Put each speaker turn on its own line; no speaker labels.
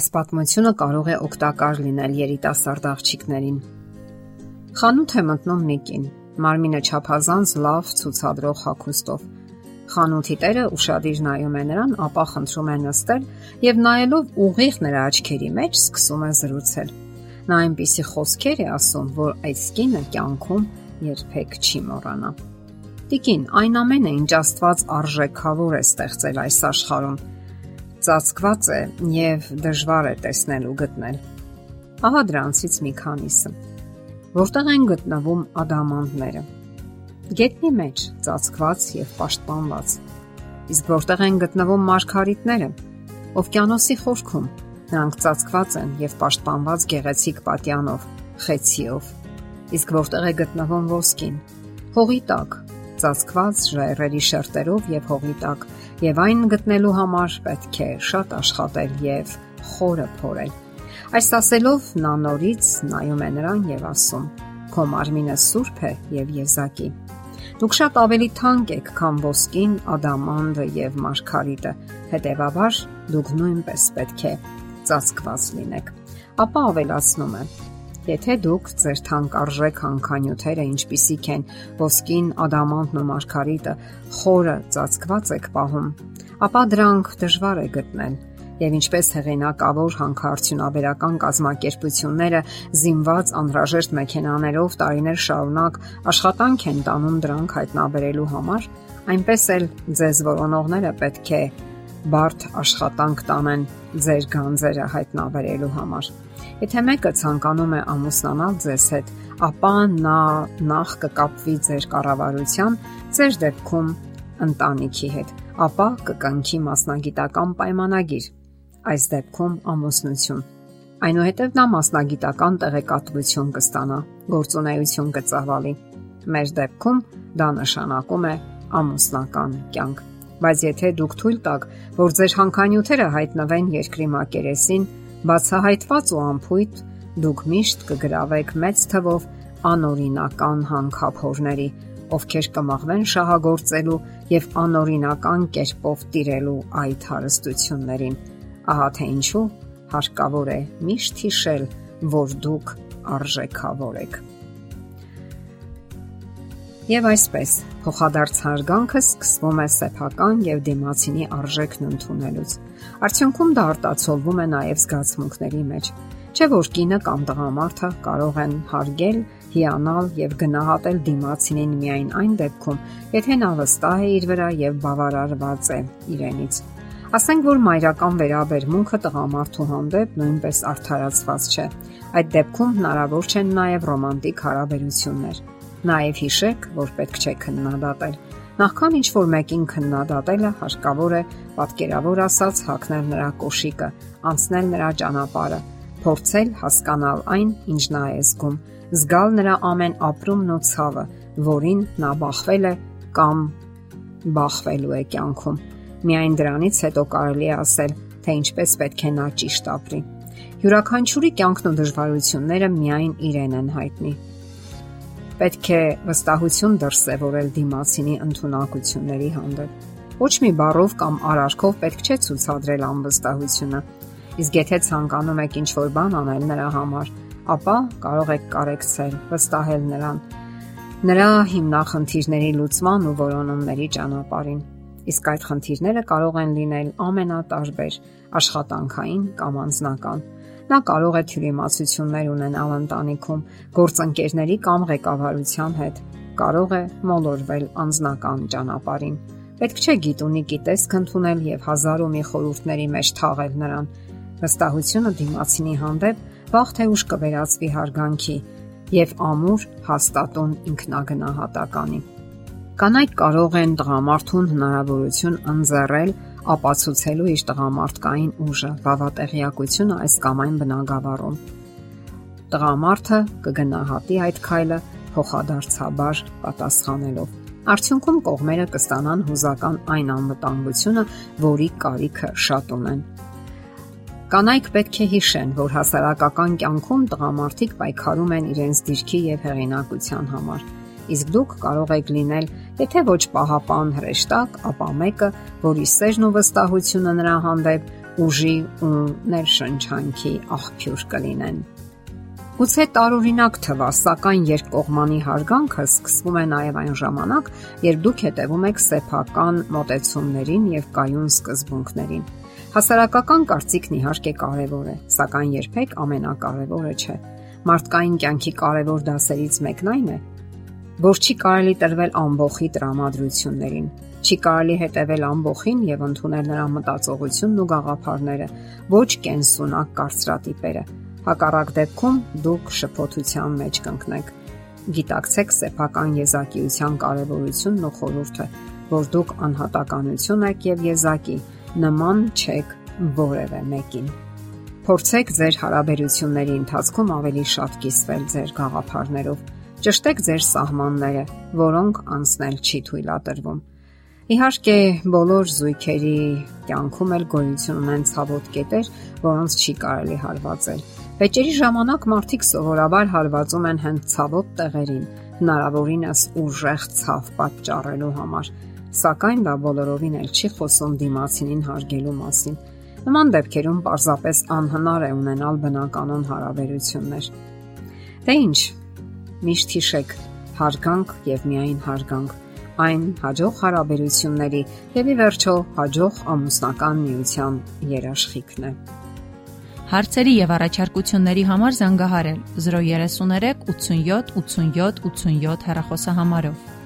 Այս պատմությունը կարող է օգտակար լինել երիտասարդ աղջիկներին։ Խանութ է մտնում Միկին, մարմինը չափազանց լավ ցուցադրող հագուստով։ Խանութի տերը ուրشادիր նայում է նրան, ապա խնդրում է նստել եւ նայելով ուղիղ նրա աչքերի մեջ սկսում է զրուցել։ Նա այնպիսի խոսքեր է ասում, որ այս կինը կյանքում երբեք չի մոռանա։ Տիկին, այն ամենը, ինչ Աստված արժեքավոր է ստեղծել այս աշխարհում, ծածկված է եւ դժվար է տեսնել ու գտնել։ Ահա դրանցից մի քանիսը։ Որտեղ են գտնվում ադամանդները։ Գետնի մեջ ծածկված եւ պաշտպանված։ Իսկ որտեղ են գտնվում մարգարիտները։ Օվկիանոսի խորքում նրանք ծածկված են եւ պաշտպանված գեղեցիկ պատյանով, խեցիով։ Իսկ որտեղ է գտնվում ոսկին։ Հողի տակ, ծածկված ժայռերի շերտերով եւ հողի տակ եւ այն գտնելու համար պետք է շատ աշխատել եւ խորը փորել։ Այս ասելով նա նորից նայում է նրան եւ ասում. Քո մարմինը սուրբ է եւ եզակի։ Դուք շատ ավելի թանկ եք, քան ոսկին, ադամանդը եւ մարգարիտը։ Հետևաբար դուք նույնպես պետք է ծածկված լինեք։ Ապա ավելացնում է. Եթե դուք ձեր թանկարժեք հանքանյութերը, ինչպիսիք են ոսկին, ադամանդն ու մարգարիտը, խորը ծածկված եք պահում, ապա դրանք դժվար է գտնել եւ ինչպես հեղինակավոր հանքարդյունաբերական կազմակերպությունները զինված անհրաժեշտ մեքենաներով տարիներ շարունակ աշխատանք են տանում դրանք հայտնաբերելու համար, այնպես էլ ձեզ որոնողները պետք է բարդ աշխատանք տանեն ձեր գանձերը հայտնաբերելու համար։ Եթե մեկը ցանկանում է ամուսնանալ ձեզ հետ, ապա նա նախ կկապվի ձեր կառավարության, ձեր դեպքում ընտանիքի հետ, ապա կկնքի մասնագիտական պայմանագիր այս դեպքում ամուսնություն։ Այնուհետև նա մասնագիտական տեղեկատվություն կստանա, գործունեություն կծավալի։ Մեր դեպքում դա նշանակում է ամուսնական կյանք։ Բայց եթե դուք թույլ տաք, որ ձեր հանքանյութերը հայտնվեն երկրի մակերեսին, բացահայտված ու անփույթ, դուք միշտ կգրավեք մեծ թվով անօրինական հանքափորների, ովքեր կմաղվեն շահագործելու եւ անօրինական կերպով տիրելու այդ հարստություններին Ահա թե ինչու հարկավոր է միշտ հիշել, որ դուք արժեքավոր եք։ Եվ այսպես, փոխադարձ հարգանքը սկսվում է սեփական եւ դիմացինի արժեքն ընդունելուց։ Արդյունքում դա արտացոլվում է նաեւ զգացմունքների մեջ։ Չէ որ կինը կամ տղամարդը կարող են հարգել, հիանալ եւ գնահատել դիմացինին միայն այն դեպքում, եթե նա վստահ է իր վրա եւ բավարարված է իրենից։ Ասենք որ մայրական վերաբերմունքը տղամարդու հանդեպ նույնպես արդարացված չէ։ Այդ դեպքում հնարավոր չեն նաև ռոմանտիկ հարաբերություններ։ Նաև հիշեք, որ պետք չէ քննադատել։ Նախքան ինչ որ մեկին քննադատելը հարկավոր է պատկերավոր ասած հակնել նրա կոշիկը, անցնել նրա ճանապարհը, փորձել հասկանալ այն, ինչ նա է զգում, զգալ նրա ամեն ապրումն ու ցավը, որին նա բախվել է կամ բախվելու է կյանքում Միայն դրանից հետո կարելի է ասել, թե ինչպես պետք է նա ճիշտ ապրի։ Յուրաքանչյուրի կյանքն ու դժվարությունները միայն իրեն են հայտնի։ Պետք է վստահություն դրսևորել դիմացինի ընտունակությունների հանդեպ։ Ոչ մի բառով կամ արարքով պետք չէ ցուցադրել անվստահությունը։ Իսկ եթե ցանկանում եք ինչ-որ բան անել նրա համար, ապա կարող եք կարեկցել, վստահել նրան նրա հիմնախնդիրների լուծման ու որոնումների ճանապարհին իսկ այդ խնդիրները կարող են լինել ամենատարբեր՝ աշխատանքային կամ անձնական։ Նա կարող է թյուրիմացություններ ունենալ ընտանիքում, գործընկերների կամ ղեկավարության հետ, կարող է մոլորվել անձնական ճանապարհին։ Պետք չէ գիտունի գիտեսք ընդունել եւ հազար ու մի խորհուրդների մեջ թաղել նրան։ Վստահությունը դիմացինի հանդեպ վաղ թե ուշ կվերածվի հարգանքի եւ ամուր հաստատուն ինքնագնահատականի։ Կանայք կարող են տղամարդուն հնարավորություն ընձեռել ապացուցելու իր տղամարդկային ուժը, բավատեղյակությունը այս կամ այն բնագավառում։ Տղամարդը կգնահատի այդ քայլը փոխադարձաբար պատասխանելով։ Արդյունքում կողմերը կստանան հուզական այն անվտանգությունը, որի կարիքը շատ ունեն։ Կանայք պետք է հիշեն, որ հասարակական կյանքում տղամարդիկ պայքարում են իրենց դիրքի եւ հեղինակության համար իսկ դուք կարող եք լինել, եթե ոչ պահապան հրեշտակ, ապա մեկը, որի սերն ու վստահությունը նրա հանդեպ ուժի ու ներշնչանքի աղբյուր կլինեն։ Գուցե տարօրինակ թվա, սակայն երկկողմանի հարգանքը սկսվում է նաև այն ժամանակ, երբ դուք հետևում եք սեփական մոտեցումներին եւ կայուն սկզբունքներին։ Հասարակական կարծիքն իհարկե կարևոր է, սակայն երբեք ամենակարևորը չէ։ Մարդկային կյանքի կարևոր դասերից մեկն այն է, որ չի կարելի տրվել ամբողջի տրամադրություններին։ Չի կարելի հետևել ամբողջին եւ ընդունել նրա մտածողությունն ու գաղափարները, ոչ կենսունակ կարծրատիպերը Հակառակ դեպքում դուք շփոթության մեջ կընկնեք։ Գիտակցեք սեփական եզակիության կարևորությունն ու խորհուրդը, որ դուք անհատականություն եք եւ եզակի, նման չեք որևէ մեկին։ Փորձեք ձեր հարաբերությունների ընթացքում ավելի շատ կիսվել ձեր գաղափարներով։ Ճշտեք ձեր սահմանները, որոնք անցնել չի թույլատրվում։ Իհարկե, բոլոր զույգերի կյանքում էլ գոյություն ունեն ցավոտ կետեր, որոնց չի կարելի հարվածել։ Վեճերի ժամանակ մարդիկ սովորաբար հարվածում են հենց ցավոտ տեղերին, հնարավորինս ուժեղ ցավ պատճառելու համար, սակայն դա բոլորովին էլ չի խոսում դիմացինին հարգելու մասին։ Նման դեպքերում պարզապես անհնար է ունենալ բնականon հարաբերություններ։ Դե ի՞նչ։ Միշտ հիշեք, հարգանք եւ միայն հարգանք այն հաջող հարաբերությունների եւ ի վերջո հաջող ամուսնական միության երաշխիքն է։
Հարցերի եւ առաջարկությունների համար զանգահարել 033 87 87 87 հեռախոսահամարով։